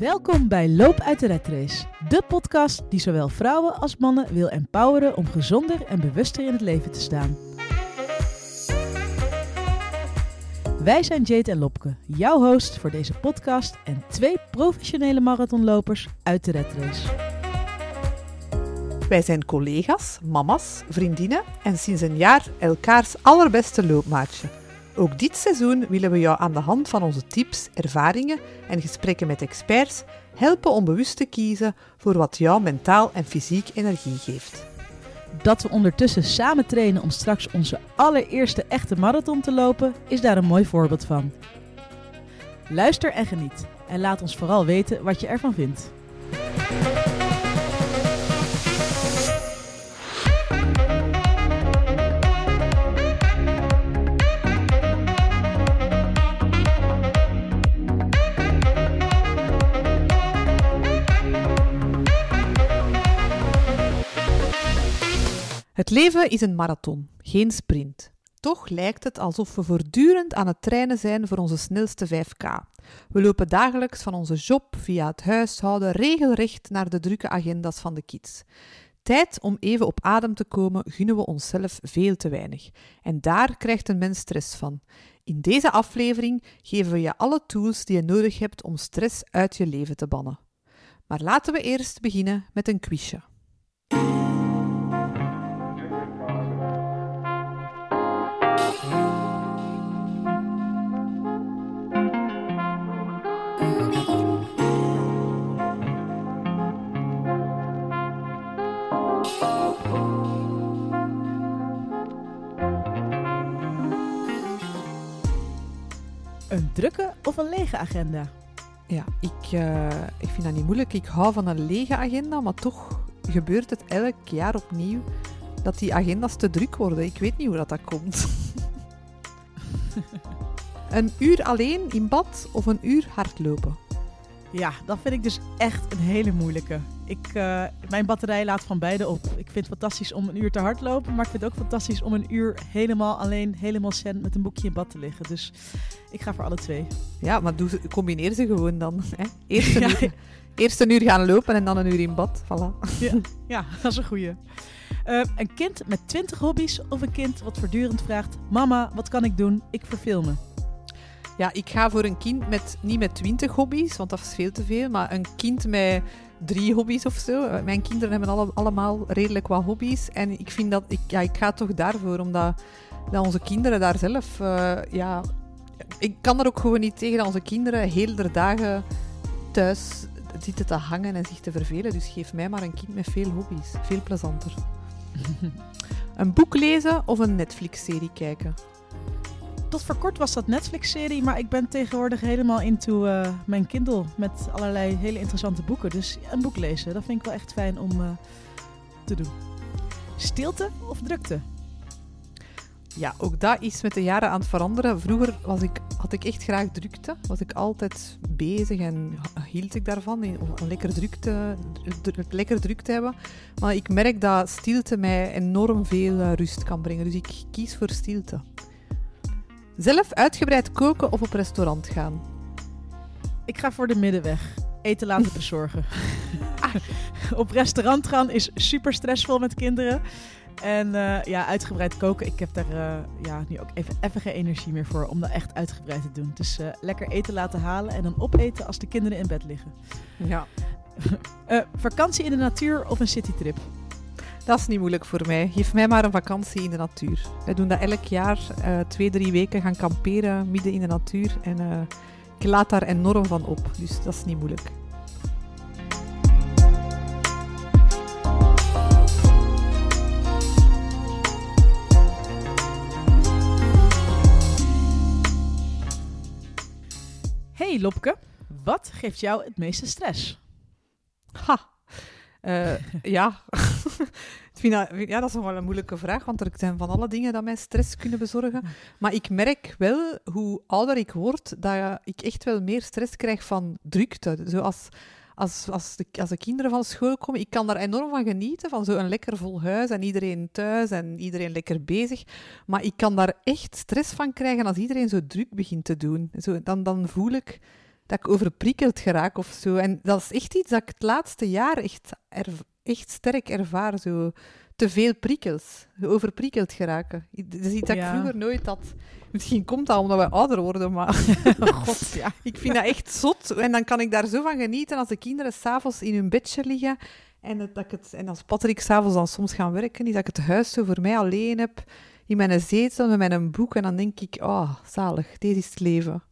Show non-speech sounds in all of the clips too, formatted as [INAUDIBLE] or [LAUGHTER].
Welkom bij Loop uit de Red Race, de podcast die zowel vrouwen als mannen wil empoweren om gezonder en bewuster in het leven te staan. Wij zijn Jade en Lopke, jouw host voor deze podcast en twee professionele marathonlopers uit de Red Race. Wij zijn collega's, mama's, vriendinnen en sinds een jaar elkaars allerbeste loopmaatje. Ook dit seizoen willen we jou aan de hand van onze tips, ervaringen en gesprekken met experts helpen om bewust te kiezen voor wat jou mentaal en fysiek energie geeft. Dat we ondertussen samen trainen om straks onze allereerste echte marathon te lopen, is daar een mooi voorbeeld van. Luister en geniet en laat ons vooral weten wat je ervan vindt. Het leven is een marathon, geen sprint. Toch lijkt het alsof we voortdurend aan het trainen zijn voor onze snelste 5K. We lopen dagelijks van onze job via het huishouden regelrecht naar de drukke agenda's van de kids. Tijd om even op adem te komen gunnen we onszelf veel te weinig. En daar krijgt een mens stress van. In deze aflevering geven we je alle tools die je nodig hebt om stress uit je leven te bannen. Maar laten we eerst beginnen met een quizje. Een drukke of een lege agenda? Ja, ik, uh, ik vind dat niet moeilijk. Ik hou van een lege agenda, maar toch gebeurt het elk jaar opnieuw dat die agenda's te druk worden. Ik weet niet hoe dat, dat komt. [LAUGHS] een uur alleen in bad of een uur hardlopen? Ja, dat vind ik dus echt een hele moeilijke. Ik, uh, mijn batterij laat van beide op. Ik vind het fantastisch om een uur te hardlopen, maar ik vind het ook fantastisch om een uur helemaal alleen, helemaal zen met een boekje in bad te liggen. Dus ik ga voor alle twee. Ja, maar doe, combineer ze gewoon dan. Hè? Eerst, een [LAUGHS] uur, eerst een uur gaan lopen en dan een uur in bad. Voilà. Ja, ja dat is een goeie. Uh, een kind met 20 hobby's of een kind wat voortdurend vraagt: Mama, wat kan ik doen? Ik verveel me. Ja, ik ga voor een kind met niet met 20 hobby's, want dat is veel te veel, maar een kind met drie hobby's of zo. Mijn kinderen hebben alle, allemaal redelijk wat hobby's. En ik vind dat ik, ja, ik ga toch daarvoor, omdat dat onze kinderen daar zelf, uh, ja, ik kan er ook gewoon niet tegen dat onze kinderen heel de dagen thuis zitten te hangen en zich te vervelen. Dus geef mij maar een kind met veel hobby's. Veel plezanter. [LAUGHS] een boek lezen of een Netflix-serie kijken? Tot voor kort was dat Netflix-serie, maar ik ben tegenwoordig helemaal into uh, mijn Kindle met allerlei hele interessante boeken. Dus een boek lezen, dat vind ik wel echt fijn om uh, te doen. Stilte of drukte? Ja, ook dat is met de jaren aan het veranderen. Vroeger was ik, had ik echt graag drukte. Was ik altijd bezig en hield ik daarvan om lekker druk, te, lekker druk te hebben. Maar ik merk dat stilte mij enorm veel uh, rust kan brengen. Dus ik kies voor stilte. Zelf uitgebreid koken of op restaurant gaan? Ik ga voor de middenweg. Eten laten bezorgen. [LAUGHS] op restaurant gaan is super stressvol met kinderen. En uh, ja, uitgebreid koken. Ik heb daar uh, ja, nu ook even, even geen energie meer voor om dat echt uitgebreid te doen. Dus uh, lekker eten laten halen en dan opeten als de kinderen in bed liggen. Ja. [LAUGHS] vakantie in de natuur of een citytrip? Dat is niet moeilijk voor mij. Geef mij maar een vakantie in de natuur. Wij doen dat elk jaar, uh, twee, drie weken gaan kamperen midden in de natuur. En uh, ik laat daar enorm van op. Dus dat is niet moeilijk. Hey Lopke, wat geeft jou het meeste stress? Ha, uh, ja. [LAUGHS] ja, dat is nog wel een moeilijke vraag, want er zijn van alle dingen dat mij stress kunnen bezorgen. Maar ik merk wel, hoe ouder ik word, dat ik echt wel meer stress krijg van drukte. Zoals als, als, de, als de kinderen van school komen, ik kan daar enorm van genieten, van zo'n lekker vol huis en iedereen thuis en iedereen lekker bezig. Maar ik kan daar echt stress van krijgen als iedereen zo druk begint te doen. Zo, dan, dan voel ik dat ik overprikkeld geraak of zo. En dat is echt iets dat ik het laatste jaar echt, erv- echt sterk ervaar. Zo. Te veel prikkels, overprikkeld geraken. Dat is iets dat ik vroeger nooit had. Misschien komt dat omdat we ouder worden, maar [LAUGHS] Oh god, ja. ik vind dat echt zot. En dan kan ik daar zo van genieten als de kinderen s'avonds in hun bedje liggen. En, het, dat ik het, en als Patrick s'avonds dan soms gaan werken, is dat ik het huis zo voor mij alleen heb. In mijn zetel met mijn boek. En dan denk ik, oh, zalig, dit is het leven.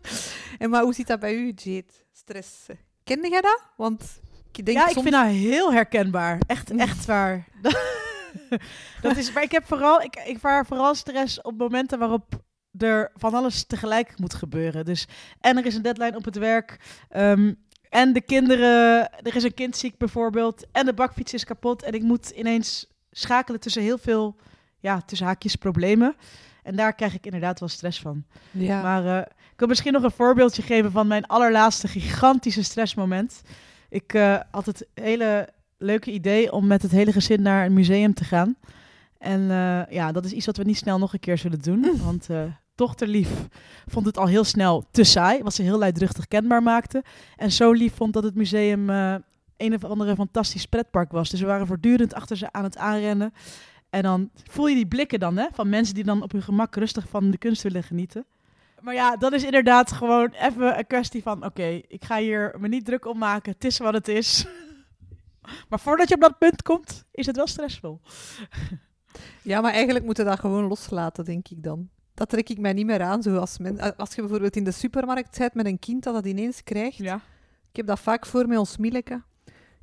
[LAUGHS] en maar hoe zit dat bij u, Jade? Stress. Kende jij dat? Want ik denk ja, ik vind dat heel herkenbaar. Echt, echt waar. [LAUGHS] dat is, maar ik heb vooral, ik, ik vaar vooral stress op momenten waarop er van alles tegelijk moet gebeuren. Dus en er is een deadline op het werk. ehm, en de kinderen, er is een kind ziek bijvoorbeeld. En de bakfiets is kapot. En ik moet ineens schakelen tussen heel veel, ja, tussen haakjes problemen. En daar krijg ik inderdaad wel stress van. Ja. Maar eh, ik wil misschien nog een voorbeeldje geven van mijn allerlaatste gigantische stressmoment. Ik eh, had het hele leuke idee om met het hele gezin naar een museum te gaan. En eh, ja, dat is iets wat we niet snel nog een keer zullen doen. [LAUGHS] Want eh dochter lief vond het al heel snel te saai, wat ze heel luidruchtig kenbaar maakte. En zo lief vond dat het museum een of andere fantastisch pretpark was. Dus we waren voortdurend achter ze aan het aanrennen. En dan voel je die blikken dan, hè, van mensen die dan op hun gemak rustig van de kunst willen genieten. Maar ja, dat is inderdaad gewoon even een kwestie van: oké, ik ga hier me niet druk om maken. Het is wat het is. [LAUGHS] maar voordat je op dat punt komt, is het wel stressvol. [LAUGHS] Ja, maar eigenlijk moeten we dat gewoon loslaten, denk ik dan. Dat trek ik mij niet meer aan. Zoals men, als je bijvoorbeeld in de supermarkt bent met een kind dat dat ineens krijgt. Ja. Ik heb dat vaak voor met ons Milleke.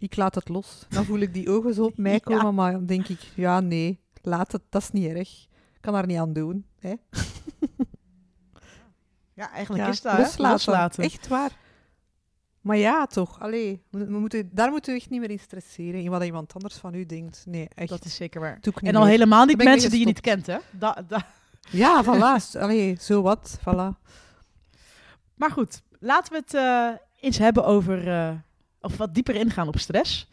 Ik laat het los. Dan voel ik die ogen zo op [LAUGHS] mij komen, Ja. maar dan denk ik, ja, nee, laat het, dat is niet erg. Ik kan daar niet aan doen. Hè? [LAUGHS] Ja, eigenlijk Ja, is dat loslaten. loslaten. Echt waar. Maar ja, toch. Allee, we, we moeten, daar moeten we echt niet meer in stresseren. In wat iemand anders van u denkt. Nee, echt. Dat is zeker waar. En al helemaal niet mensen die je niet kent, hè? Da, da. Ja, voilà. Allee, zo wat. Voilà. Maar goed, laten we het eh, eens hebben over. eh, of wat dieper ingaan op stress.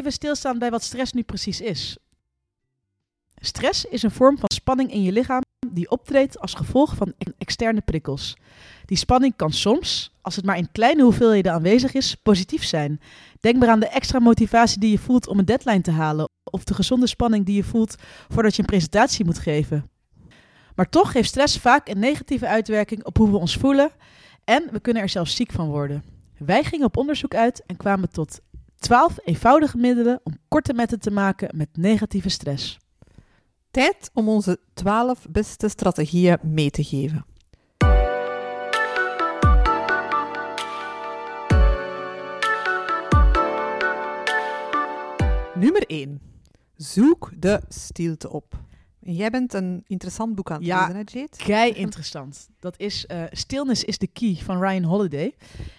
Even stilstaan bij wat stress nu precies is. Stress is een vorm van spanning in je lichaam die optreedt als gevolg van externe prikkels. Die spanning kan soms, als het maar in kleine hoeveelheden aanwezig is, positief zijn. Denk maar aan de extra motivatie die je voelt om een deadline te halen, of de gezonde spanning die je voelt voordat je een presentatie moet geven. Maar toch heeft stress vaak een negatieve uitwerking op hoe we ons voelen en we kunnen er zelfs ziek van worden. Wij gingen op onderzoek uit en kwamen tot 12 eenvoudige middelen om korte metten te maken met negatieve stress. Tijd om onze 12 beste strategieën mee te geven. Nummer 1. Zoek de stilte op. Jij bent een interessant boek aan het Ja. lezen, hè, Jade? Kei [LAUGHS] interessant. Dat is eh Stillness is the Key van Ryan Holiday.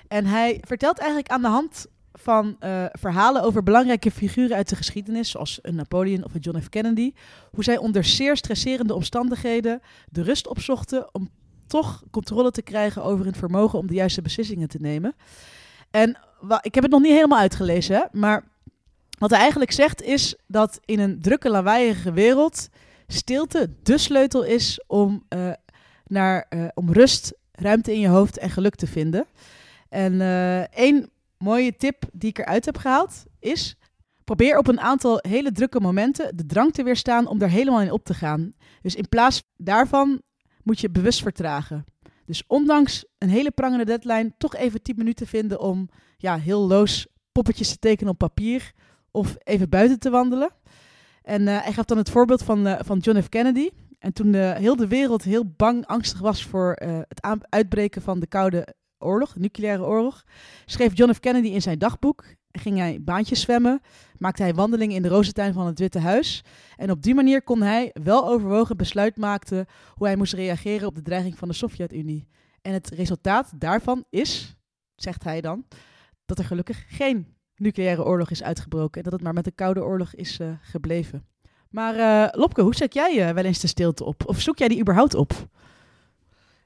En hij vertelt eigenlijk aan de hand van eh, verhalen over belangrijke figuren uit de geschiedenis, zoals een Napoleon of een John F. Kennedy, hoe zij onder zeer stresserende omstandigheden de rust opzochten om toch controle te krijgen over hun vermogen om de juiste beslissingen te nemen. En ik heb het nog niet helemaal uitgelezen, maar wat hij eigenlijk zegt is dat in een drukke, lawaaiige wereld stilte de sleutel is om, eh, naar, eh, om rust, ruimte in je hoofd en geluk te vinden. En één mooie tip die ik eruit heb gehaald is... probeer op een aantal hele drukke momenten de drang te weerstaan om er helemaal in op te gaan. Dus in plaats daarvan moet je bewust vertragen. Dus ondanks een hele prangende deadline toch even 10 minuten vinden om ja, heel loos poppetjes te tekenen op papier of even buiten te wandelen. En eh, hij gaf dan het voorbeeld van, eh, van John F. Kennedy. En toen eh, heel de wereld heel bang, angstig was voor het uitbreken van de Koude Oorlog, nucleaire oorlog, schreef John F. Kennedy in zijn dagboek. Ging hij baantjes zwemmen, maakte hij wandelingen in de rozentuin van het Witte Huis. En op die manier kon hij wel overwogen besluit maken hoe hij moest reageren op de dreiging van de Sovjet-Unie. En het resultaat daarvan is, zegt hij dan, dat er gelukkig geen nucleaire oorlog is uitgebroken. En dat het maar met de Koude Oorlog is uh, gebleven. Maar uh, Lopke, hoe zet jij uh, wel eens de stilte op? Of zoek jij die überhaupt op?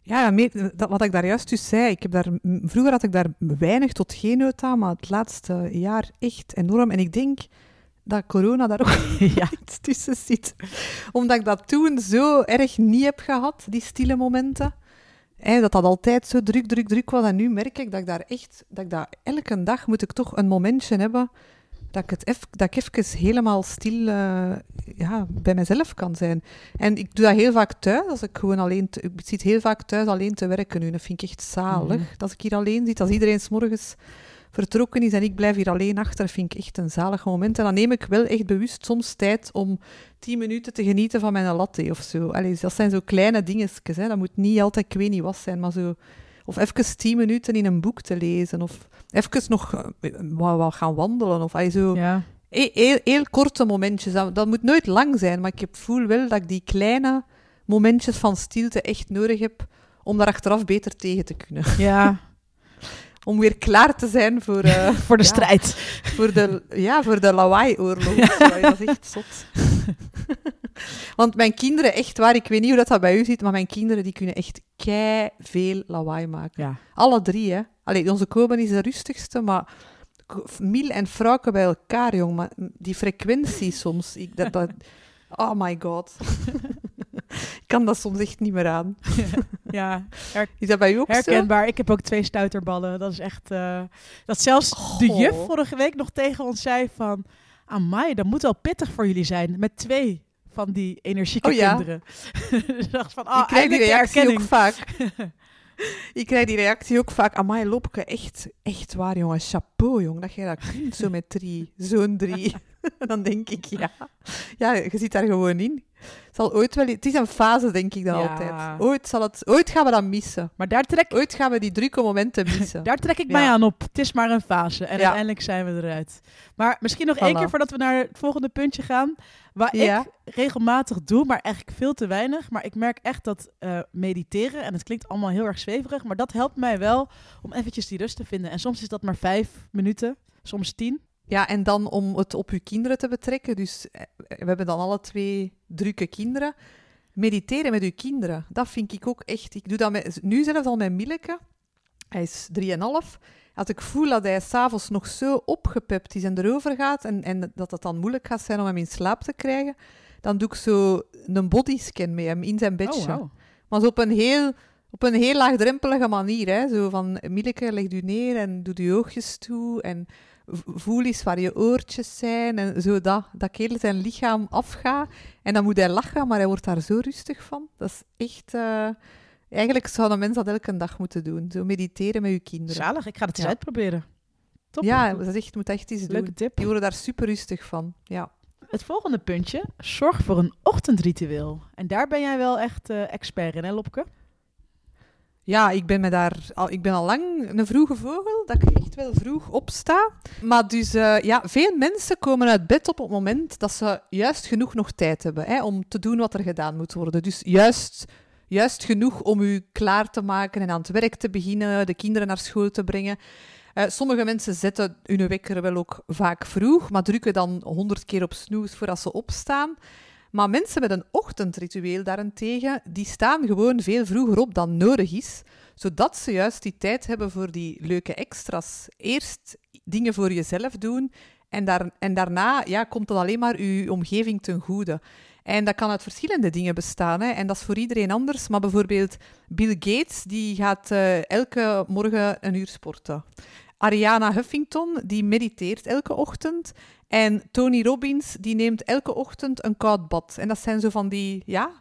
Ja, meer, dat, wat ik daar juist dus zei, ik heb daar, vroeger had ik daar weinig tot geen nood aan, maar het laatste jaar echt enorm. En ik denk dat corona daar ook [LAUGHS] ja. iets tussen zit. Omdat ik dat toen zo erg niet heb gehad, die stille momenten. Hè, dat dat altijd zo druk, druk, druk was. En nu merk ik dat ik daar echt, dat ik dat elke dag moet ik toch een momentje hebben dat ik, het even, dat ik even helemaal stil uh, ja, bij mezelf kan zijn. En ik doe dat heel vaak thuis, als ik gewoon alleen... Te, ik zit heel vaak thuis alleen te werken nu. Dat vind ik echt zalig, mm. als ik hier alleen zit. Als iedereen s morgens vertrokken is en ik blijf hier alleen achter, vind ik echt een zalig moment. En dan neem ik wel echt bewust soms tijd om tien minuten te genieten van mijn latte of zo. Allee, dat zijn zo kleine dingetjes, hè. dat moet niet altijd ik weet niet wat zijn, maar zo... Of even tien minuten in een boek te lezen, of even nog eh, wat, wat gaan wandelen, of allee, zo... Ja. Heel, heel, korte momentjes, dat, dat moet nooit lang zijn, maar ik voel wel dat ik die kleine momentjes van stilte echt nodig heb om daar achteraf beter tegen te kunnen. Ja, [LAUGHS] om weer klaar te zijn voor... Uh, [LAUGHS] voor de strijd. Voor de, ja, voor de lawaai-oorlog. Ja. Dat is echt zot. [LAUGHS] Want mijn kinderen, echt waar, ik weet niet hoe dat, dat bij u zit, maar mijn kinderen die kunnen echt kei veel lawaai maken. Ja. Alle drie, hè. Allee, onze Koben is de rustigste, maar Miel en Frauke bij elkaar, jong. Maar die frequentie soms, ik, dat, dat, oh my god. [LAUGHS] ik kan dat soms echt niet meer aan. [LAUGHS] ja, is dat bij u ook herkenbaar. Ik heb ook twee stuiterballen. Dat is echt... Uh, dat zelfs de juf vorige week nog tegen ons zei van... Amai, dat moet wel pittig voor jullie zijn. Met twee van die energieke oh, ja? kinderen. [LAUGHS] dus dacht van, oh, ik krijg die reactie ook vaak. [LAUGHS] [LAUGHS] ik krijg die reactie ook vaak. Amai, Lopke, echt, echt waar, jongen. Chapeau, jong, dat jij dat kunt, zo met drie. Zo'n drie. [LAUGHS] dan denk ik, ja. Ja, je zit daar gewoon in zal ooit wel... Het is een fase, denk ik dan altijd. Ooit, zal het, ooit gaan we dat missen. Maar daar trek... Ooit gaan we die drukke momenten [LAUGHS] missen. daar trek ik mij aan op. Het is maar een fase. En uiteindelijk zijn we eruit. Maar misschien nog één keer voordat we naar het volgende puntje gaan. Waar ik regelmatig doe, maar eigenlijk veel te weinig. Maar ik merk echt dat uh, mediteren, en het klinkt allemaal heel erg zweverig, maar dat helpt mij wel om eventjes die rust te vinden. En soms is dat maar vijf minuten, soms tien. Ja, en dan om het op uw kinderen te betrekken. Dus eh, we hebben dan alle twee drukke kinderen. Mediteren met uw kinderen, dat vind ik ook echt. Ik doe dat met, nu zelfs al met Milleke. Hij is 3,5. Als ik voel dat hij s'avonds nog zo opgepept is en erover gaat, en, en dat het dan moeilijk gaat zijn om hem in slaap te krijgen, dan doe ik zo een bodyscan met hem in zijn bedje. Oh, Maar zo op een heel op een heel laagdrempelige manier. Hè? Zo van, Milleke, leg u neer en doe je oogjes toe en voel eens waar je oortjes zijn en zo dat, dat heel zijn lichaam afgaat. En dan moet hij lachen, maar hij wordt daar zo rustig van. Dat is echt... Uh, eigenlijk zouden mensen dat elke dag moeten doen. Zo mediteren met je kinderen. Zalig, ik ga het eens uitproberen. Top. Ja, dat is echt, moet echt iets Leuke doen. tip. Die worden daar super rustig van, ja. Het volgende puntje, zorg voor een ochtendritueel. En daar ben jij wel echt uh, expert in, hè Lopke? Ja, ik ben, me daar al, ik ben al lang een vroege vogel, dat ik echt wel vroeg opsta. Maar dus, uh, ja, veel mensen komen uit bed op het moment dat ze juist genoeg nog tijd hebben hè, om te doen wat er gedaan moet worden. Dus juist, juist genoeg om u klaar te maken en aan het werk te beginnen, de kinderen naar school te brengen. Uh, sommige mensen zetten hun wekker wel ook vaak vroeg, maar drukken dan honderd keer op snoes voordat ze opstaan. Maar mensen met een ochtendritueel daarentegen, die staan gewoon veel vroeger op dan nodig is, zodat ze juist die tijd hebben voor die leuke extra's. Eerst dingen voor jezelf doen en, en daarna ja, komt dat alleen maar je omgeving ten goede. En dat kan uit verschillende dingen bestaan. Hè. En dat is voor iedereen anders. Maar bijvoorbeeld Bill Gates, die gaat uh, elke morgen een uur sporten. Ariana Huffington, die mediteert elke ochtend. En Tony Robbins, die neemt elke ochtend een koud bad. En dat zijn zo van die, ja,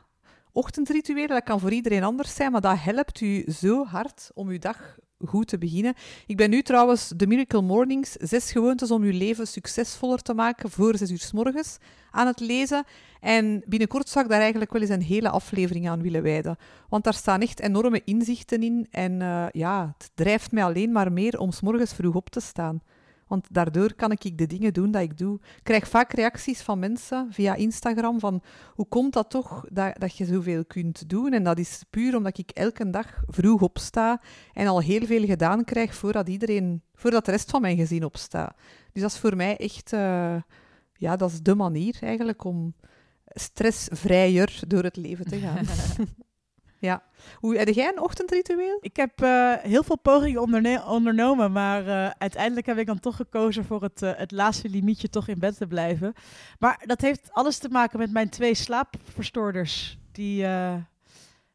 ochtendrituelen. Dat kan voor iedereen anders zijn, maar dat helpt u zo hard om uw dag goed te beginnen. Ik ben nu trouwens de Miracle Mornings, zes gewoontes om uw leven succesvoller te maken voor zes uur s morgens aan het lezen. En binnenkort zou ik daar eigenlijk wel eens een hele aflevering aan willen wijden. Want daar staan echt enorme inzichten in. En uh, ja, het drijft mij alleen maar meer om s morgens vroeg op te staan. Want daardoor kan ik de dingen doen dat ik doe. Ik krijg vaak reacties van mensen via Instagram van hoe komt dat toch dat, dat je zoveel kunt doen? En dat is puur omdat ik elke dag vroeg opsta en al heel veel gedaan krijg voordat iedereen, voordat de rest van mijn gezin opstaat. Dus dat is voor mij echt, uh, ja, dat is de manier eigenlijk om stressvrijer door het leven te gaan. [LAUGHS] Ja. Hoe, heb jij een ochtendritueel? Ik heb uh, heel veel pogingen ondernomen, maar uh, uiteindelijk heb ik dan toch gekozen voor het, uh, het laatste limietje toch in bed te blijven. Maar dat heeft alles te maken met mijn twee slaapverstoorders, die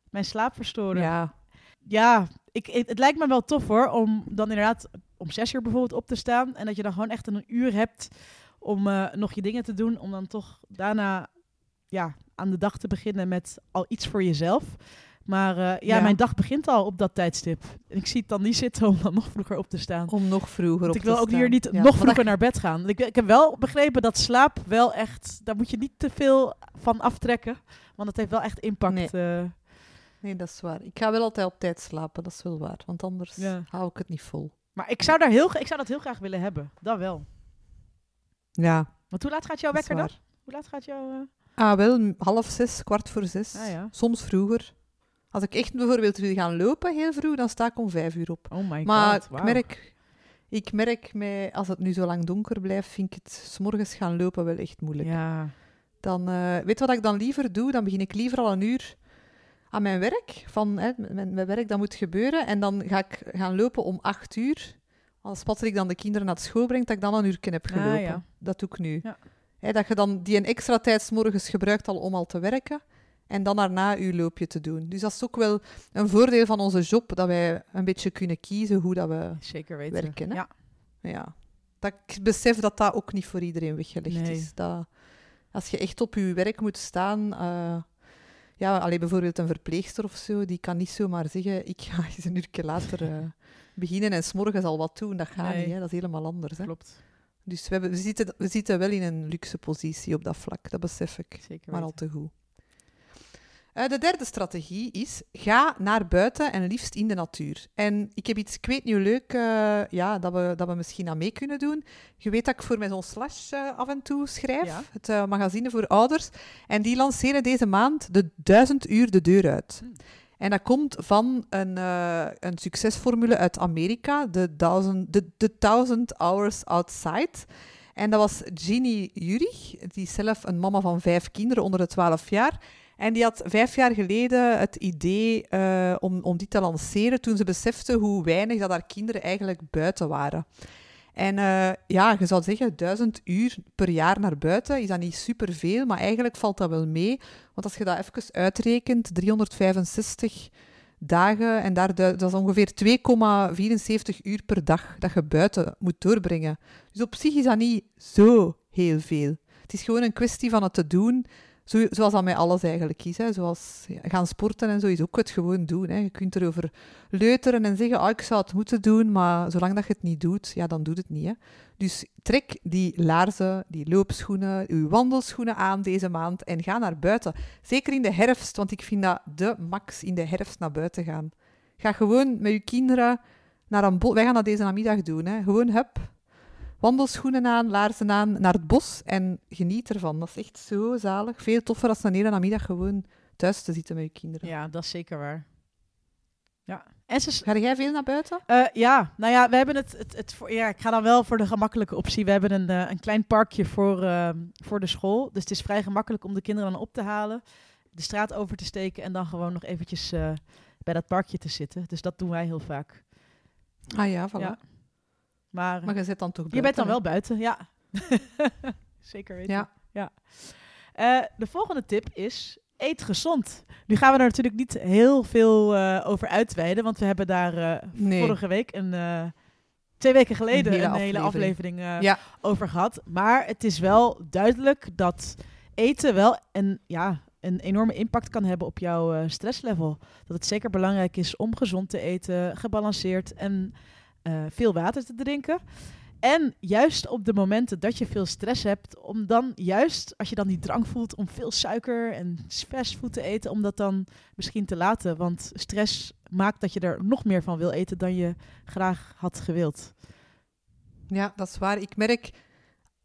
mijn slaap verstoren. Ja. Ja, ik, het, lijkt me wel tof hoor, om dan inderdaad om zes uur bijvoorbeeld op te staan en dat je dan gewoon echt een uur hebt om nog je dingen te doen, om dan toch daarna ja, aan de dag te beginnen met al iets voor jezelf. Maar uh, ja, mijn dag begint al op dat tijdstip. En ik zie het dan niet zitten om dan nog vroeger op te staan. Om nog vroeger op te staan. Ik wil ook hier niet nog vroeger naar bed gaan. Ik, ik, heb wel begrepen dat slaap wel echt... Daar moet je niet te veel van aftrekken. Want het heeft wel echt impact. Nee. Uh... nee, dat is waar. Ik ga wel altijd op tijd slapen, dat is wel waar. Want anders hou ik het niet vol. Maar ik zou, daar heel, ik zou dat heel graag willen hebben. Dat wel. Ja. Want hoe laat gaat jouw wekker dan? Hoe laat gaat jouw... Uh... Ah, wel half zes, kwart voor zes. Ah, ja. Soms vroeger. Als ik echt bijvoorbeeld wil gaan lopen heel vroeg, dan sta ik om vijf uur op. Oh my maar god, ik merk, ik merk mij, als het nu zo lang donker blijft, vind ik het s'morgens gaan lopen wel echt moeilijk. Ja. Dan, uh, weet wat ik dan liever doe? Dan begin ik liever al een uur aan mijn werk. Van, hè, mijn, mijn werk, dat moet gebeuren. En dan ga ik gaan lopen om acht uur. Als Patrick dan de kinderen naar school brengt, dat ik dan een uur heb ah, gelopen. ja. Dat doe ik nu. Ja. Hè, dat je dan die een extra tijd morgens gebruikt al om al te werken en dan daarna uw loopje te doen. Dus dat is ook wel een voordeel van onze job, dat wij een beetje kunnen kiezen hoe dat we Zeker weten. werken. Hè? Ja. ja. Dat ik besef dat dat ook niet voor iedereen weggelegd nee. is. Dat als je echt op je werk moet staan... Uh, ja, alleen bijvoorbeeld een verpleegster of zo, die kan niet zomaar zeggen, ik ga eens een uur later uh, beginnen en s'morgens al wat doen. Dat gaat nee. niet, hè? dat is helemaal anders. Hè? Klopt. Dus we, hebben, we, zitten, we zitten wel in een luxe positie op dat vlak, dat besef ik. Zeker maar al te goed. Uh, de derde strategie is, ga naar buiten en liefst in de natuur. En ik heb iets, ik weet niet leuk, uh, ja, dat, we, dat we misschien aan mee kunnen doen. Je weet dat ik voor mijn zo'n slash uh, af en toe schrijf, ja. het magazine voor ouders. En die lanceren deze maand de 1000 uur de deur uit. Hmm. En dat komt van een, een succesformule uit Amerika, de 1000, de, de 1000 Hours Outside. En dat was Ginny Jurich, die is zelf een mama van vijf kinderen onder de 12 jaar. En die had vijf jaar geleden het idee uh, om, om die te lanceren toen ze besefte hoe weinig dat haar kinderen eigenlijk buiten waren. En uh, ja, je zou zeggen, duizend uur per jaar naar buiten, is dat niet superveel, maar eigenlijk valt dat wel mee. Want als je dat even uitrekent, 365 dagen, en daar, dat is ongeveer 2,74 uur per dag dat je buiten moet doorbrengen. Dus op zich is dat niet zo heel veel. Het is gewoon een kwestie van het te doen zo, zoals dat met alles eigenlijk is. Hè. Zoals gaan sporten en zo is ook het gewoon doen. Hè. Je kunt erover leuteren en zeggen, oh, ik zou het moeten doen, maar zolang dat je het niet doet, ja, dan doet het niet. Hè. Dus trek die laarzen, die loopschoenen, uw wandelschoenen aan deze maand en ga naar buiten. Zeker in de herfst, want ik vind dat de max in de herfst naar buiten gaan. Ga gewoon met je kinderen naar een bos. Wij gaan dat deze namiddag doen. Hè. Gewoon, hup, wandelschoenen aan, laarzen aan, naar het bos en geniet ervan. Dat is echt zo zalig. Veel toffer als een hele namiddag gewoon thuis te zitten met je kinderen. Ja, dat is zeker waar. Ja. En ze... Ga jij veel naar buiten? Uh, ja, nou ja, we hebben het, het, het voor, ja, ik ga dan wel voor de gemakkelijke optie. We hebben een, uh, een klein parkje voor, uh, voor de school. Dus het is vrij gemakkelijk om de kinderen dan op te halen, de straat over te steken en dan gewoon nog eventjes bij dat parkje te zitten. Dus dat doen wij heel vaak. Ah ja, voilà. Ja. Maar, maar je zit dan toch buiten? Je bent dan wel buiten, ja. [LAUGHS] Zeker weten. Ja. ja. Uh, de volgende tip is, eet gezond. Nu gaan we er natuurlijk niet heel veel uh, over uitweiden, want we hebben daar uh, nee. vorige week een... Twee weken geleden een hele een hele aflevering, aflevering ja. over gehad. Maar het is wel duidelijk dat eten wel een, ja, een enorme impact kan hebben op jouw stresslevel. Dat het zeker belangrijk is om gezond te eten, gebalanceerd en veel water te drinken. En juist op de momenten dat je veel stress hebt, om dan juist, als je dan die drang voelt om veel suiker en fastfood te eten, om dat dan misschien te laten. Want stress maakt dat je er nog meer van wil eten dan je graag had gewild. Ja, dat is waar. Ik merk,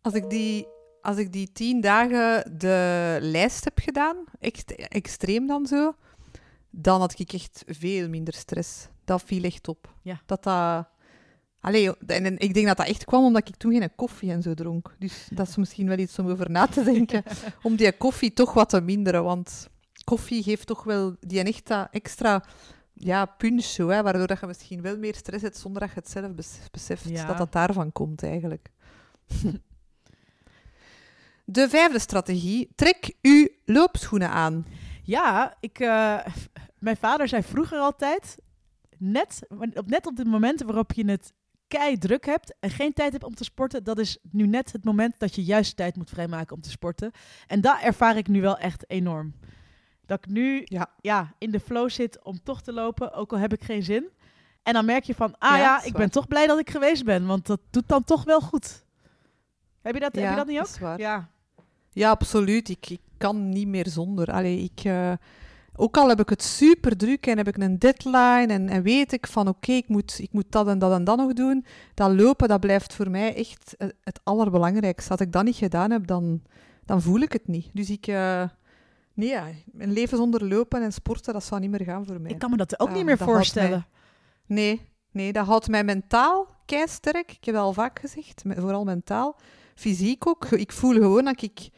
als ik die, als ik die tien dagen de lijst heb gedaan, echt extreem dan zo, dan had ik echt veel minder stress. Dat viel echt op. Ja. Dat dat... Allee, en, en ik denk dat dat echt kwam omdat ik toen geen koffie en zo dronk. Dus dat is misschien wel iets om over na te denken. [LAUGHS] om die koffie toch wat te minderen. Want koffie geeft toch wel die extra, extra ja, punch, zo, hè, waardoor dat je misschien wel meer stress hebt zonder dat je het zelf bes- beseft Ja. dat dat daarvan komt eigenlijk. De vijfde strategie. Trek uw loopschoenen aan. Ja, ik, eh, mijn vader zei vroeger altijd, net op, net op de momenten waarop je het kei druk hebt en geen tijd hebt om te sporten, dat is nu net het moment dat je juist tijd moet vrijmaken om te sporten. En dat ervaar ik nu wel echt enorm. Dat ik nu Ja. ja, in de flow zit om toch te lopen, ook al heb ik geen zin. En dan merk je van, ah Ja, ik ben toch blij dat ik geweest ben, want dat doet dan toch wel goed. Heb je dat, heb je dat niet ook? dat. Ja. Ja, absoluut. Ik, ik kan niet meer zonder. Allee, ik, eh, ook al heb ik het super druk en heb ik een deadline en, en weet ik van oké, ik, moet, ik moet dat en dat en dat nog doen, dat lopen, dat blijft voor mij echt eh, het allerbelangrijkste. Als ik dat niet gedaan heb, dan, dan voel ik het niet. Dus ik... eh, nee, ja, een leven zonder lopen en sporten, dat zou niet meer gaan voor mij. Ik kan me dat ook niet meer dat houdt voorstellen. Nee, nee, dat houdt mij mentaal sterk. Ik heb dat al vaak gezegd, vooral mentaal. Fysiek ook. Ik voel gewoon dat ik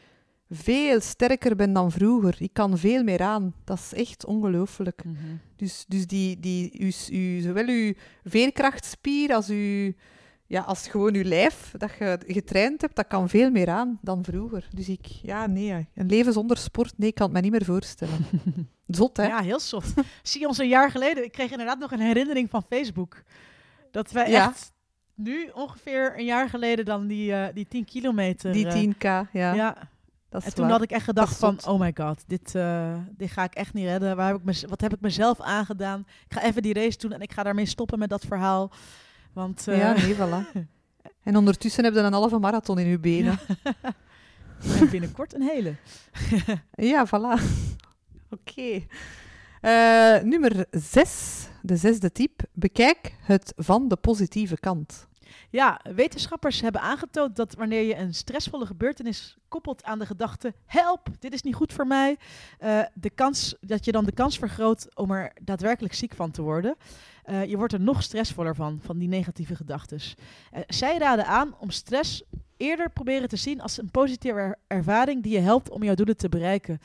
veel sterker ben dan vroeger. Ik kan veel meer aan. Dat is echt ongelooflijk. Mhm. Dus, dus die, die, uw, uw, zowel uw veerkrachtspier als, uw, ja, als gewoon uw lijf dat je getraind hebt, dat kan veel meer aan dan vroeger. Dus ik, ja, nee, een leven zonder sport, nee, ik kan het me niet meer voorstellen. [LAUGHS] Zot, hè? Ja, heel soft. Zie ons een jaar geleden? Ik kreeg inderdaad nog een herinnering van Facebook. Dat wij Ja. echt nu ongeveer een jaar geleden dan die, eh, die 10 kilometer... Die eh, 10k, ja. ja. En toen waar. had ik echt gedacht van, oh my god, dit, eh, dit ga ik echt niet redden. Waar heb ik mez- wat heb ik mezelf aangedaan? Ik ga even die race doen en ik ga daarmee stoppen met dat verhaal. Want eh, Ja, nee, voilà. [LAUGHS] En ondertussen heb je een halve marathon in je benen. [LAUGHS] binnenkort een hele. [LAUGHS] Ja, voilà. Oké. Eh, nummer zes, de zesde tip. Bekijk het van de positieve kant. Ja, wetenschappers hebben aangetoond dat wanneer je een stressvolle gebeurtenis koppelt aan de gedachte: help, dit is niet goed voor mij, eh, de kans, dat je dan de kans vergroot om er daadwerkelijk ziek van te worden. Eh, je wordt er nog stressvoller van, van die negatieve gedachten. zij raden aan om stress eerder proberen te zien als een positieve er- ervaring die je helpt om jouw doelen te bereiken.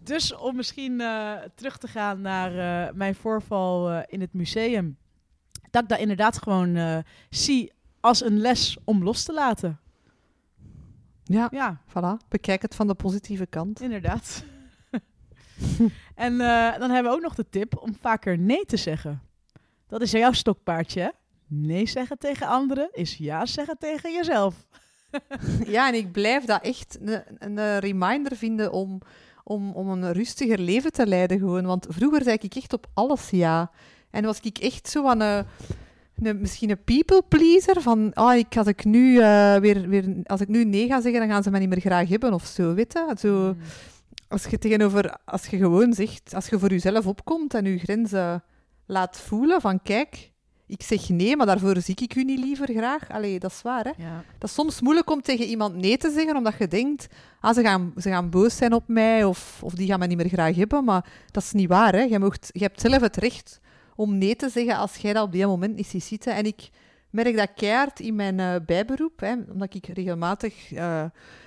Dus om misschien eh, terug te gaan naar eh, mijn voorval eh, in het museum. Dat ik dat inderdaad gewoon eh, zie als een les om los te laten. Ja, Ja, voilà. Bekijk het van de positieve kant. inderdaad. [LAUGHS] en eh, dan hebben we ook nog de tip om vaker nee te zeggen. Dat is jouw stokpaardje, hè? Nee zeggen tegen anderen is ja zeggen tegen jezelf. [LAUGHS] Ja, en ik blijf dat echt een, een reminder vinden om, om, om een rustiger leven te leiden gewoon. Want vroeger zei ik echt op alles ja. En was ik echt zo aan een... Een, misschien een people pleaser van ah, ik, als, ik nu, eh, weer, weer, als ik nu nee ga zeggen, dan gaan ze mij niet meer graag hebben of zo, weet je? Zo, Mm. als je tegenover, als je gewoon zegt, als je voor jezelf opkomt en je grenzen laat voelen van kijk, ik zeg nee, maar daarvoor zie ik u niet liever graag. Allee, dat is waar, hè? Ja. Dat is soms moeilijk om tegen iemand nee te zeggen, omdat je denkt, ah, ze, gaan, ze gaan boos zijn op mij of, of die gaan me niet meer graag hebben. Maar dat is niet waar. Hè? Je, mocht, je hebt zelf het recht om nee te zeggen als jij dat op die moment niet ziet zitten. En ik merk dat keihard in mijn eh, bijberoep, hè, omdat ik regelmatig eh,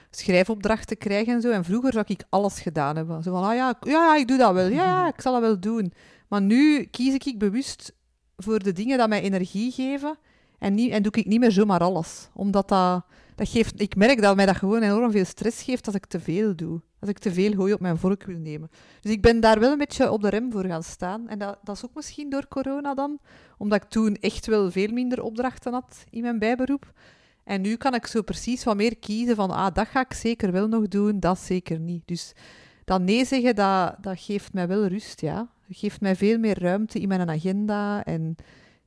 schrijfopdrachten krijg en zo. En vroeger zou ik alles gedaan hebben. Zo van, ah ja, ja, ik doe dat wel. Ja, ja, ik zal dat wel doen. Maar nu kies ik bewust voor de dingen die mij energie geven. En, niet, en doe ik niet meer zomaar alles. Omdat dat, dat geeft... Ik merk dat mij dat gewoon enorm veel stress geeft als ik te veel doe. Als ik te veel hooi op mijn vork wil nemen. Dus ik ben daar wel een beetje op de rem voor gaan staan. En dat, dat is ook misschien door corona dan. Omdat ik toen echt wel veel minder opdrachten had in mijn bijberoep. En nu kan ik zo precies wat meer kiezen van... Ah, dat ga ik zeker wel nog doen, dat zeker niet. Dus dat nee zeggen, dat, dat geeft mij wel rust, ja. Dat geeft mij veel meer ruimte in mijn agenda. En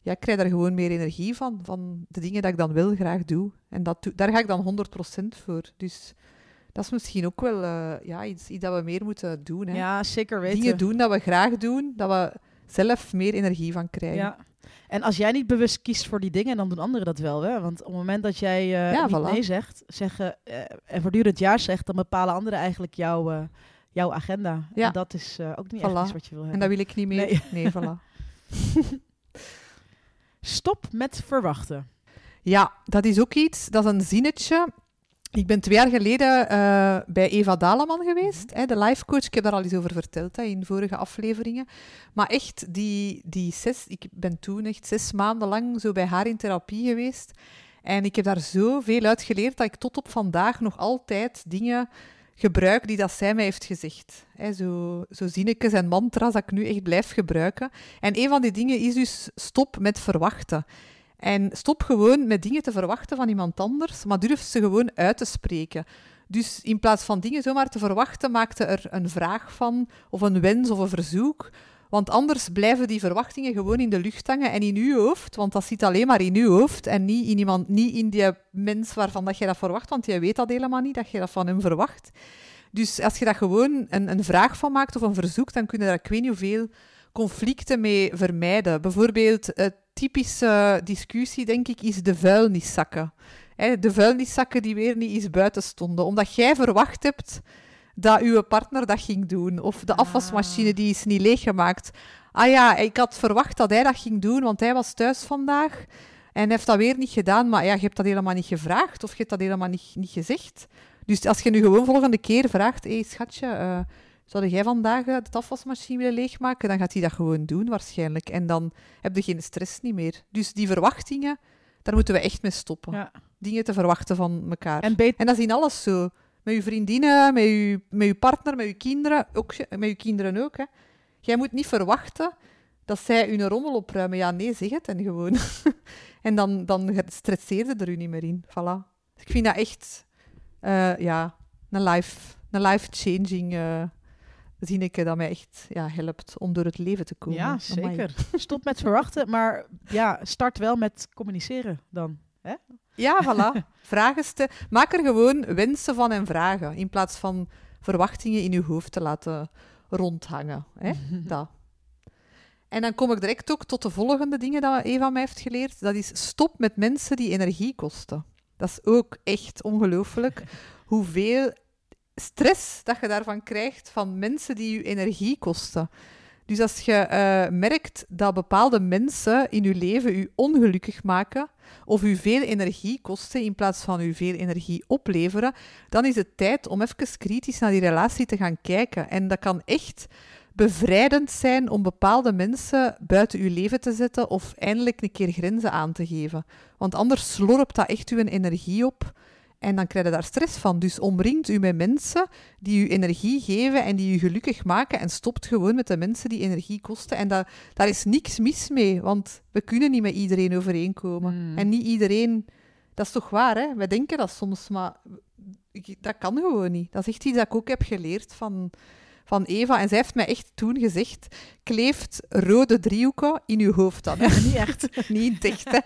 ja, ik krijg daar gewoon meer energie van. Van de dingen dat ik dan wel graag doe. En dat, doe- daar ga ik dan 100% voor. Dus dat is misschien ook wel eh, ja, iets, iets dat we meer moeten doen. Hè. ja, zeker weten. Dingen doen dat we graag doen, dat we zelf meer energie van krijgen. Ja. En als jij niet bewust kiest voor die dingen, dan doen anderen dat wel. Hè? Want op het moment dat jij eh Ja, voilà. nee zegt zeggen, eh, en voortdurend ja zegt, dan bepalen anderen eigenlijk jouw, jouw agenda. Ja. En dat is ook niet Voilà. echt iets wat je wil En hebben. dat wil ik niet meer. Nee. Nee, [LAUGHS] voilà. Stop met verwachten. Ja, dat is ook iets. Dat is een zinnetje. Ik ben twee jaar geleden eh, bij Eva Daleman geweest, hè, de life coach. Ik heb daar al eens over verteld hè, in vorige afleveringen. Maar echt, die, die zes, ik ben toen echt zes maanden lang zo bij haar in therapie geweest. En ik heb daar zoveel uit geleerd dat ik tot op vandaag nog altijd dingen gebruik die dat zij mij heeft gezegd. Hè, zo, zo zinnetjes en mantra's dat ik nu echt blijf gebruiken. En een van die dingen is dus stop met verwachten. En stop gewoon met dingen te verwachten van iemand anders, maar durf ze gewoon uit te spreken. Dus in plaats van dingen zomaar te verwachten, maakte er een vraag van, of een wens of een verzoek. Want anders blijven die verwachtingen gewoon in de lucht hangen en in uw hoofd, want dat zit alleen maar in uw hoofd en niet in, iemand, niet in die mens waarvan dat je dat verwacht, want jij weet dat helemaal niet, dat je dat van hem verwacht. Dus als je dat gewoon een, een vraag van maakt of een verzoek, dan kun je daar ik weet niet conflicten mee vermijden. Bijvoorbeeld, een typische discussie, denk ik, is de vuilniszakken. De vuilniszakken die weer niet eens buiten stonden. Omdat jij verwacht hebt dat uw partner dat ging doen. Of de Ah. afwasmachine die is niet leeggemaakt. Ah ja, ik had verwacht dat hij dat ging doen, want hij was thuis vandaag. En heeft dat weer niet gedaan. Maar ja, je hebt dat helemaal niet gevraagd. Of je hebt dat helemaal niet, niet gezegd. Dus als je nu gewoon volgende keer vraagt... Hé, hey, schatje... eh, zou jij vandaag eh, de afwasmachine willen leegmaken? Dan gaat hij dat gewoon doen, waarschijnlijk. En dan heb je geen stress niet meer. Dus die verwachtingen, daar moeten we echt mee stoppen. Ja. Dingen te verwachten van elkaar. En, En dat is in alles zo. Met je vriendinnen, met je, met je partner, met je kinderen. Ook, met je kinderen ook, hè. Jij moet niet verwachten dat zij hun rommel opruimen. Ja, nee, zeg het en gewoon. [LAUGHS] en dan, dan stresseerde er u niet meer in. Voilà. Dus ik vind dat echt... eh, ja, een life, een life-changing... eh zinnetje dat mij echt ja, helpt om door het leven te komen. Ja, Amai. zeker. Stop met verwachten, maar ja, start wel met communiceren dan. Ja, voilà. [LAUGHS] Vragen stellen. Maak er gewoon wensen van en vragen, in plaats van verwachtingen in je hoofd te laten rondhangen. Hè? [LAUGHS] Dat. En dan kom ik direct ook tot de volgende dingen dat Eva mij heeft geleerd. Dat is stop met mensen die energie kosten. Dat is ook echt ongelooflijk [LAUGHS] hoeveel stress dat je daarvan krijgt van mensen die je energie kosten. Dus als je eh, merkt dat bepaalde mensen in je leven je ongelukkig maken of u veel energie kosten in plaats van u veel energie opleveren, dan is het tijd om even kritisch naar die relatie te gaan kijken. En dat kan echt bevrijdend zijn om bepaalde mensen buiten uw leven te zetten of eindelijk een keer grenzen aan te geven. Want anders slorpt dat echt uw energie op en dan krijg je daar stress van. Dus omringt u met mensen die u energie geven en die u gelukkig maken en stopt gewoon met de mensen die energie kosten. En dat, daar is niks mis mee, want we kunnen niet met iedereen overeenkomen. Mm. En niet iedereen... Dat is toch waar, hè? Wij denken dat soms, maar dat kan gewoon niet. Dat is echt iets dat ik ook heb geleerd van, van Eva. En zij heeft mij echt toen gezegd, kleeft rode driehoeken in uw hoofd dan. hè. [LAUGHS] Niet echt. [LAUGHS] niet echt, hè.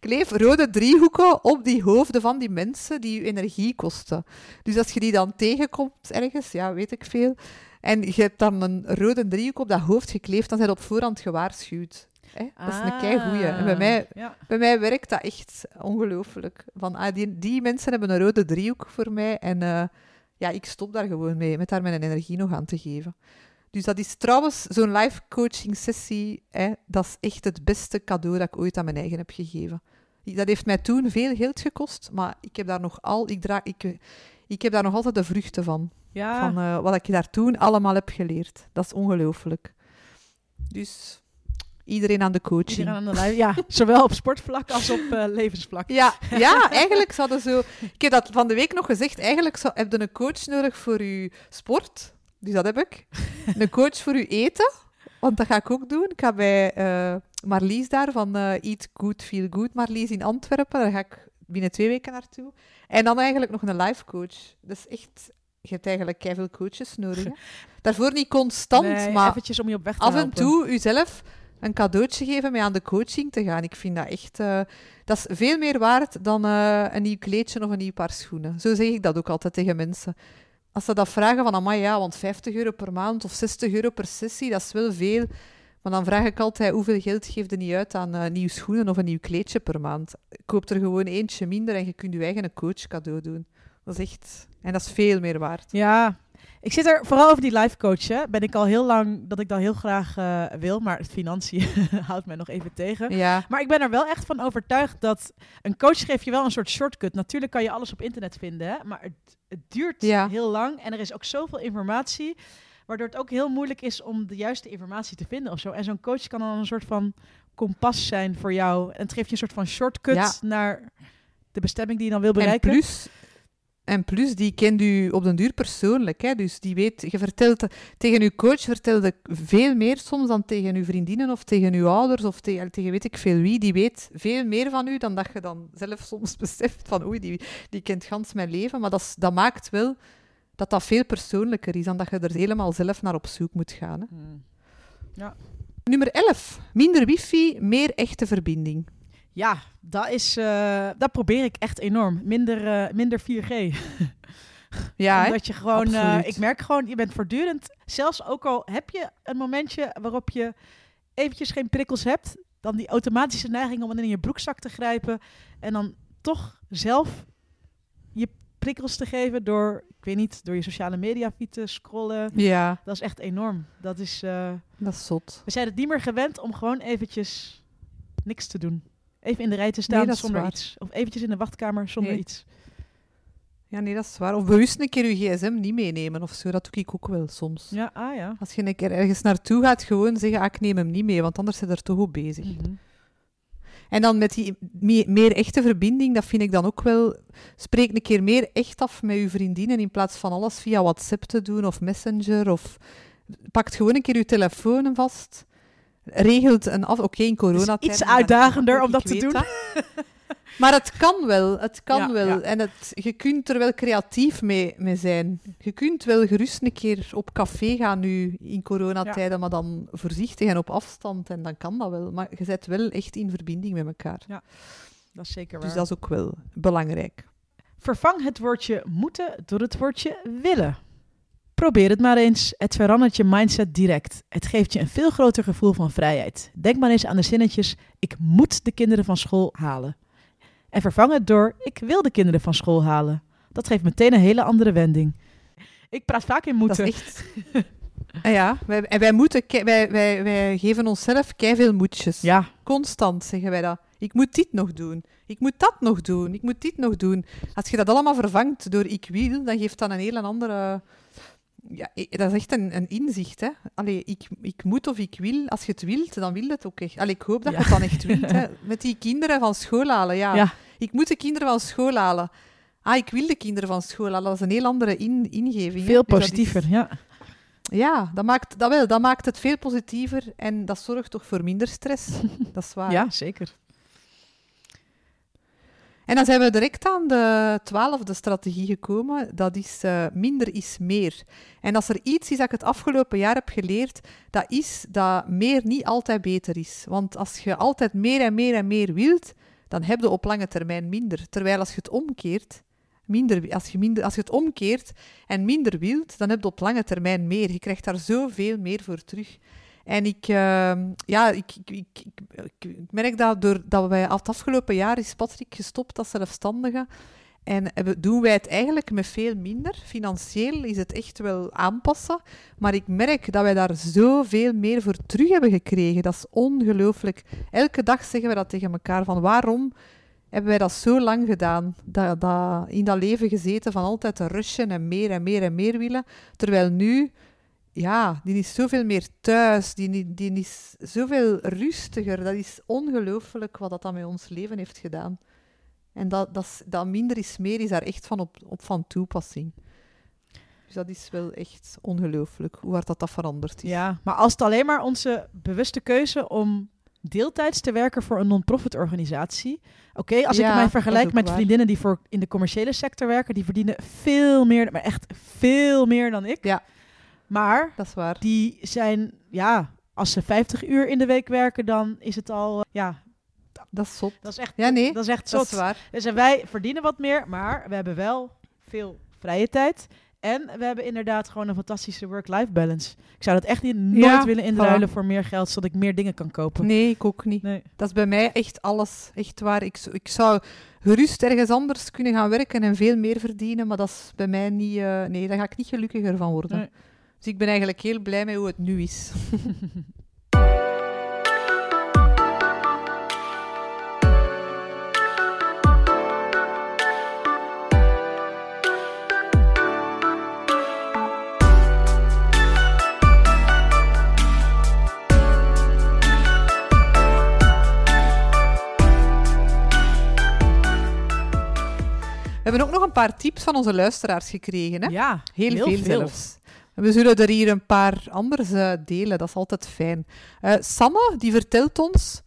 Kleef rode driehoeken op die hoofden van die mensen die je energie kosten. Dus als je die dan tegenkomt ergens, ja, weet ik veel, en je hebt dan een rode driehoek op dat hoofd gekleefd, dan zijn op voorhand gewaarschuwd. Hè? Dat is een keigoeie. En bij mij, Ah, Ja. bij mij werkt dat echt ongelooflijk. Van, ah, die, die mensen hebben een rode driehoek voor mij en eh, ja, ik stop daar gewoon mee, met daar mijn energie nog aan te geven. Dus dat is trouwens zo'n live coaching sessie, hè, dat is echt het beste cadeau dat ik ooit aan mijn eigen heb gegeven. Dat heeft mij toen veel geld gekost, maar ik heb daar nog al, ik, draag, ik, ik heb daar nog altijd de vruchten van. Ja. Van eh, wat ik daar toen allemaal heb geleerd. Dat is ongelooflijk. Dus iedereen aan de coaching. Iedereen aan de. Ja, [LAUGHS] zowel op sportvlak als op eh, levensvlak. Ja, ja, [LAUGHS] eigenlijk zouden zo... Ik heb dat van de week nog gezegd. Eigenlijk zou, heb je een coach nodig voor je sport. Dus dat heb ik. [LAUGHS] Een coach voor je eten. Want dat ga ik ook doen. Ik ga bij eh, Marlies daar van eh, Eat Good, Feel Good. Marlies in Antwerpen. Daar ga ik binnen twee weken naartoe. En dan eigenlijk nog een life coach. Dat is echt... Je hebt eigenlijk veel coaches nodig. Hè? Daarvoor niet constant, Nee, maar eventjes om je op weg te af en helpen. toe uzelf een cadeautje geven mee aan de coaching te gaan. Ik vind dat echt... eh, dat is veel meer waard dan eh, een nieuw kleedje of een nieuw paar schoenen. Zo zeg ik dat ook altijd tegen mensen. Als ze dat vragen van, amai ja, want 50 euro per maand of 60 euro per sessie, dat is wel veel. Maar dan vraag ik altijd, hoeveel geld geef je niet uit aan uh, nieuwe schoenen of een nieuw kleedje per maand? Koop er gewoon eentje minder en je kunt je eigen coach cadeau doen. Dat is echt... En dat is veel meer waard. Ja, ik zit er vooral over die life coachen. Ben ik al heel lang dat ik dat heel graag uh, wil, maar het financiën [LAUGHS] houdt mij nog even tegen. Ja. Maar ik ben er wel echt van overtuigd dat een coach geeft je wel een soort shortcut. Natuurlijk kan je alles op internet vinden, maar het, het duurt Ja. heel lang en er is ook zoveel informatie, waardoor het ook heel moeilijk is om de juiste informatie te vinden of zo. En zo'n coach kan dan een soort van kompas zijn voor jou en het geeft je een soort van shortcut Ja. naar de bestemming die je dan wil En bereiken. plus, en plus, die kent u op den duur persoonlijk. Hè? Dus die weet, je vertelt tegen uw coach vertelde veel meer soms dan tegen uw vriendinnen of tegen uw ouders of tegen, tegen weet ik veel wie. Die weet veel meer van u dan dat je dan zelf soms [LAUGHS] beseft van oei, die, die kent gans mijn leven. Maar dat, is- dat maakt wel dat dat veel persoonlijker is dan dat je er helemaal zelf naar op zoek moet gaan. Hè? Hmm. Nummer 11. Minder wifi, meer echte verbinding. Ja, dat, is, eh, dat probeer ik echt enorm. Minder, eh, minder 4G. [LAUGHS] Ja? [LAUGHS] Omdat je gewoon, eh, ik merk gewoon, je bent voortdurend, zelfs ook al heb je een momentje waarop je eventjes geen prikkels hebt, dan die automatische neiging om in je broekzak te grijpen en dan toch zelf je prikkels te geven door, ik weet niet, door je sociale media feed te scrollen. ja, Dat is echt enorm. Dat is, dat is zot. we zijn het niet meer gewend om gewoon eventjes niks te doen. Even in de rij te staan Nee, zonder waar. iets. Of eventjes in de wachtkamer zonder Nee. iets. Ja, nee, dat is waar. Of bewust een keer uw gsm niet meenemen of zo. Dat doe ik ook wel soms. Ja, ah ja. Als je een keer ergens naartoe gaat, gewoon zeggen, ah, ik neem hem niet mee, want anders zit er toch op bezig. Mhm. En dan met die me- meer echte verbinding, dat vind ik dan ook wel... Spreek een keer meer echt af met uw vriendinnen, in plaats van alles via WhatsApp te doen of Messenger. Of pakt gewoon een keer uw telefoon vast. Regelt een af... Oké, in coronatijd... iets uitdagender om dat te doen. dat. [LAUGHS] Maar het kan wel, het kan Ja, wel. ja. En het, je kunt er wel creatief mee, mee zijn. Je kunt wel gerust een keer op café gaan nu in coronatijden, maar dan voorzichtig en op afstand. En dan kan dat wel. Maar je bent wel echt in verbinding met elkaar. Dat is zeker waar. Dus dat is ook wel belangrijk. Vervang het woordje moeten door het woordje willen. Probeer het maar eens. Het verandert je mindset direct. Het geeft je een veel groter gevoel van vrijheid. Denk maar eens aan de zinnetjes: ik moet de kinderen van school halen. En vervang het door: ik wil de kinderen van school halen. Dat geeft meteen een hele andere wending. Ik praat vaak in moeten. Dat is echt... Ah ja, wij, en wij, moeten, kei- wij, wij, wij geven onszelf veel moedjes. Ja, Constant zeggen wij dat. Ik moet dit nog doen. Ik moet dat nog doen. Ik moet dit nog doen. Als je dat allemaal vervangt door ik wil, dan geeft dat een heel andere... Ja, dat is echt een, een inzicht. Hè? Allee, ik, ik moet of ik wil. Als je het wilt, dan wil je het ook echt. Allee, ik hoop dat Ja. je het dan echt wilt. Hè? [LAUGHS] Met die kinderen van school halen. Ja. ja. Ik moet de kinderen van school halen. Ah, ik wil de kinderen van school halen. Dat is een heel andere in, ingeving. veel Dus is- positiever. Ja. ja, dat maakt, dat, wel, dat maakt het veel positiever en dat zorgt toch voor minder stress. [LAUGHS] dat is waar. ja, zeker. En dan zijn we direct aan de twaalfde strategie gekomen. Dat is eh, minder is meer. En als er iets is dat ik het afgelopen jaar heb geleerd, dat is dat meer niet altijd beter is. Want als je altijd meer en meer en meer wilt, dan heb je op lange termijn minder. Terwijl als je het omkeert, minder, als, je minder, als je het omkeert en minder wilt, dan heb je op lange termijn meer. Je krijgt daar zoveel meer voor terug. En ik, ehm, ja, ik, ik, ik, merk dat wij het afgelopen jaar is Patrick gestopt als zelfstandige. En doen wij het eigenlijk met veel minder. Financieel is het echt wel aanpassen. Maar ik merk dat wij daar zoveel meer voor terug hebben gekregen. Dat is ongelooflijk. Elke dag zeggen we dat tegen elkaar. Van waarom hebben wij dat zo lang gedaan? Dat, dat, in dat leven gezeten van altijd te rushen en meer en meer en meer willen. Terwijl nu ja, die is zoveel meer thuis, die, die is zoveel rustiger. Dat is ongelooflijk wat dat dan met ons leven heeft gedaan. En dat, dat, dat minder is meer is daar echt van op, op van toepassing. Dus dat is wel echt ongelooflijk, hoe hard dat, dat veranderd is. Ja, maar als het alleen maar onze bewuste keuze om deeltijds te werken voor een non-profit organisatie. Oké, als Ja, ik mij vergelijk met waar. vriendinnen die voor in de commerciële sector werken, die verdienen veel meer, maar echt veel meer dan ik. Ja. Maar Dat is waar. die zijn, ja, als ze 50 uur in de week werken, dan is het al, eh, ja, Dat is zot. dat is echt, Ja, nee, dat is echt Dat zot. is waar. Dus en wij verdienen wat meer, maar we hebben wel veel vrije tijd. En we hebben inderdaad gewoon een fantastische work-life balance. Ik zou dat echt niet nooit Ja, willen inruilen voor meer geld, zodat ik meer dingen kan kopen. Nee, ik ook niet. Nee. Dat is bij mij echt alles. Echt waar. Ik, ik zou gerust ergens anders kunnen gaan werken en veel meer verdienen, maar dat is bij mij niet... eh, nee, daar ga ik niet gelukkiger van worden. Nee. Dus ik ben eigenlijk heel blij met hoe het nu is. We hebben ook nog een paar tips van onze luisteraars gekregen. Hè? Ja, Heel, veel, zelfs. We zullen er hier een paar anders eh, delen, dat is altijd fijn. Eh Samme, die vertelt ons...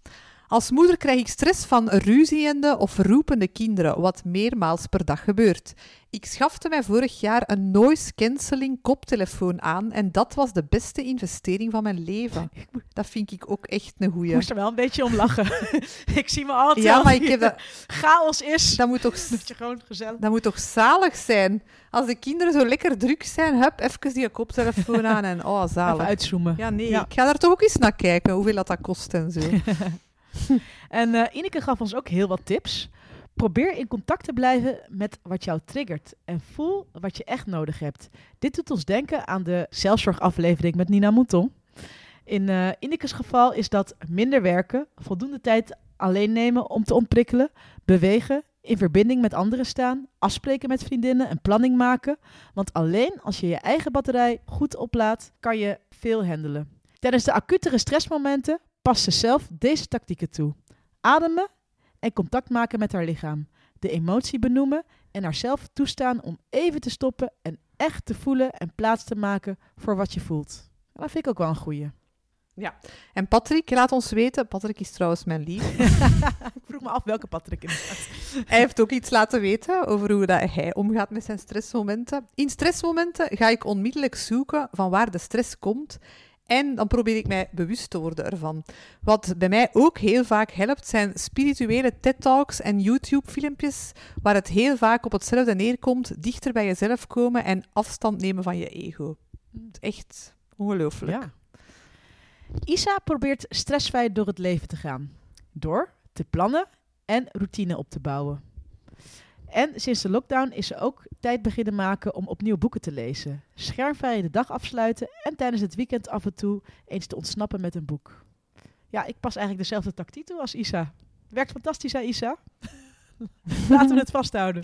Als moeder krijg ik stress van ruziende of roepende kinderen, wat meermaals per dag gebeurt. Ik schafte mij vorig jaar een noise cancelling koptelefoon aan en dat was de beste investering van mijn leven. [LAUGHS] Dat vind ik ook echt een Ik goeie. moest er wel een beetje om lachen. [LAUGHS] ik zie me altijd Ja, maar ik heb dat, chaos is. dat moet toch Dat je gewoon gezellig... Dat moet toch zalig zijn? Als de kinderen zo lekker druk zijn, hup, even die koptelefoon aan en oh, Even zalig. uitzoomen. Ja, nee, Ja. ik ga daar toch ook eens naar kijken, hoeveel dat, dat kost en zo. [LAUGHS] [LAUGHS] En eh Ineke gaf ons ook heel wat tips. Probeer in contact te blijven met wat jou triggert en voel wat je echt nodig hebt. Dit doet ons denken aan de zelfzorgaflevering met Nina Mouton. In eh Inekes geval is dat minder werken, voldoende tijd alleen nemen om te ontprikkelen, bewegen, in verbinding met anderen staan, afspreken met vriendinnen en planning maken. Want alleen als je je eigen batterij goed oplaadt, kan je veel handelen. Tijdens de acutere stressmomenten past ze zelf deze tactieken toe. Ademen en contact maken met haar lichaam. De emotie benoemen en haarzelf toestaan om even te stoppen en echt te voelen en plaats te maken voor wat je voelt. Dat vind ik ook wel een goeie. En Patrick, laat ons weten. Patrick is trouwens mijn lief. [LAUGHS] [LAUGHS] ik vroeg me af welke Patrick inderdaad. Hij heeft ook iets laten weten over hoe dat hij omgaat met zijn stressmomenten. In stressmomenten ga ik onmiddellijk zoeken van waar de stress komt. En dan probeer ik mij bewust te worden ervan. Wat bij mij ook heel vaak helpt, zijn spirituele TED-talks en YouTube-filmpjes, waar het heel vaak op hetzelfde neerkomt, dichter bij jezelf komen en afstand nemen van je ego. Echt ongelooflijk. Isa probeert stressvrij door het leven te gaan. Door te plannen en routine op te bouwen. En sinds de lockdown is ze ook tijd beginnen maken om opnieuw boeken te lezen. Schermvrij de dag afsluiten en tijdens het weekend af en toe eens te ontsnappen met een boek. Ja, ik pas eigenlijk dezelfde tactiek toe als Isa. Werkt fantastisch, hè Isa? [LAUGHS] Laten we het vasthouden.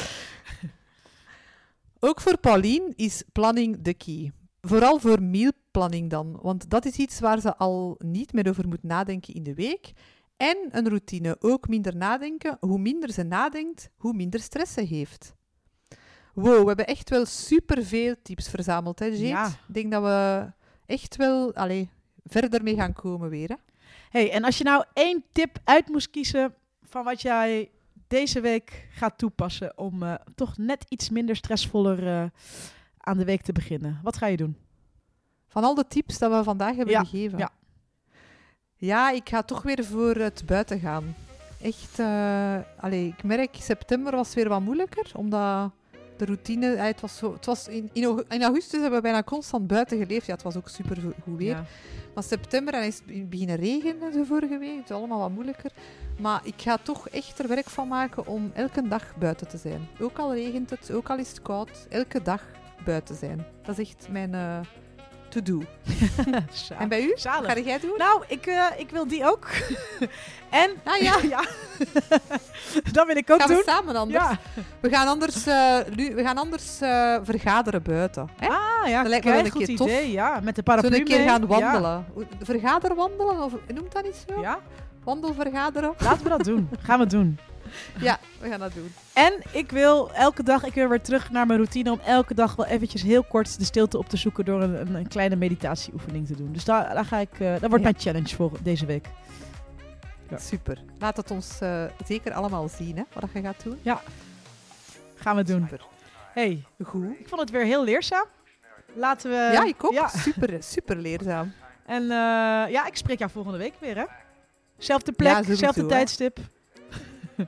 Ook voor Pauline is planning de key. Vooral voor mealplanning dan, want dat is iets waar ze al niet meer over moet nadenken in de week. En een routine, ook minder nadenken. Hoe minder ze nadenkt, hoe minder stress ze heeft. Wow, we hebben echt wel superveel tips verzameld, hè, Jeet? Ja. Ik denk dat we echt wel allee, verder mee gaan komen weer. Hè? Hey, en als je nou één tip uit moest kiezen van wat jij deze week gaat toepassen om eh, toch net iets minder stressvoller eh, aan de week te beginnen, wat ga je doen? Van al de tips dat we vandaag hebben Ja, gegeven. ja. Ja, ik ga toch weer voor het buiten gaan. Echt, allee, ik merk, september was weer wat moeilijker, omdat de routine, eh, het was, zo, het was in, in, au- in augustus hebben we bijna constant buiten geleefd. Ja, het was ook super go- goed weer. Ja. Maar september en is het beginnen regenen de vorige week, het is allemaal wat moeilijker. Maar ik ga toch echt er werk van maken om elke dag buiten te zijn. Ook al regent het, ook al is het koud, elke dag buiten zijn. Dat is echt mijn eh, to-do. Zalig. [LAUGHS] En bij u? Zalig. Wat ga jij doen? Nou, ik, eh, ik wil die ook. [LAUGHS] en Ah ja, [LAUGHS] ja, dat wil ik ook gaan we doen. samen anders. Ja. We gaan anders, eh, we gaan anders eh, vergaderen buiten. Hè? Ah ja, Dat lijkt me wel een goed keer tof. idee. Ja, met de paraplu Zullen we een keer gaan wandelen? Hoe- Vergaderwandelen? Of noemt dat niet zo? Ja. ja, Wandelvergaderen? laten we dat doen. Gaan we doen. Ja, we gaan dat doen. En ik wil elke dag, ik wil weer terug naar mijn routine om elke dag wel eventjes heel kort de stilte op te zoeken door een, een, een kleine meditatieoefening te doen. Dus daar, daar ga ik, eh, dat wordt Ja. mijn challenge voor deze week. Ja. Super. Laat het ons eh, zeker allemaal zien, hè, wat je gaat doen. Gaan we doen. Super. Hey, Goed. ik vond het weer heel leerzaam. Laten we. ja, ik ook. Ja. Super, super leerzaam. En eh, ja, ik spreek jou volgende week weer, hè? Zelfde Ja, plek, sowieso, zelfde hè.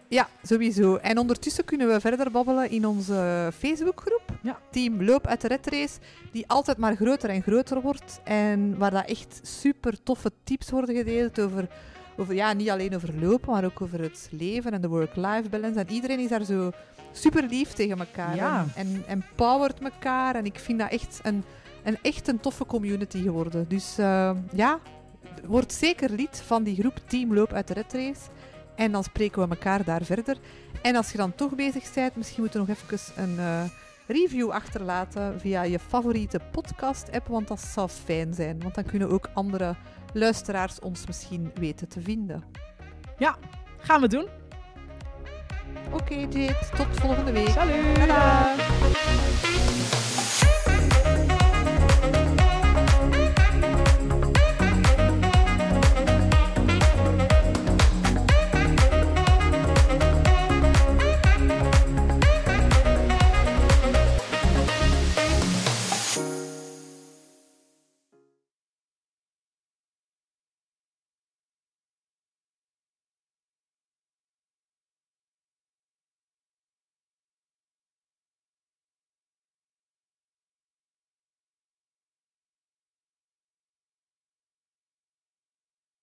Ja, sowieso. En ondertussen kunnen we verder babbelen in onze Facebookgroep. Ja. Team Loop uit de Red Race, die altijd maar groter en groter wordt. En waar dat echt super toffe tips worden gedeeld over, over ja, niet alleen over lopen, maar ook over het leven en de work-life balance. En iedereen is daar zo super lief tegen elkaar. Ja. En, en empowert elkaar. En ik vind dat echt een, een, echt een toffe community geworden. Dus eh, ja, word zeker lid van die groep Team Loop uit de Red Race. En dan spreken we elkaar daar verder. En als je dan toch bezig bent, misschien moeten we nog even een eh, review achterlaten via je favoriete podcast-app, want dat zou fijn zijn. Want dan kunnen ook andere luisteraars ons misschien weten te vinden. Gaan we doen. Oké, Jade, tot volgende week. Salut! Tada!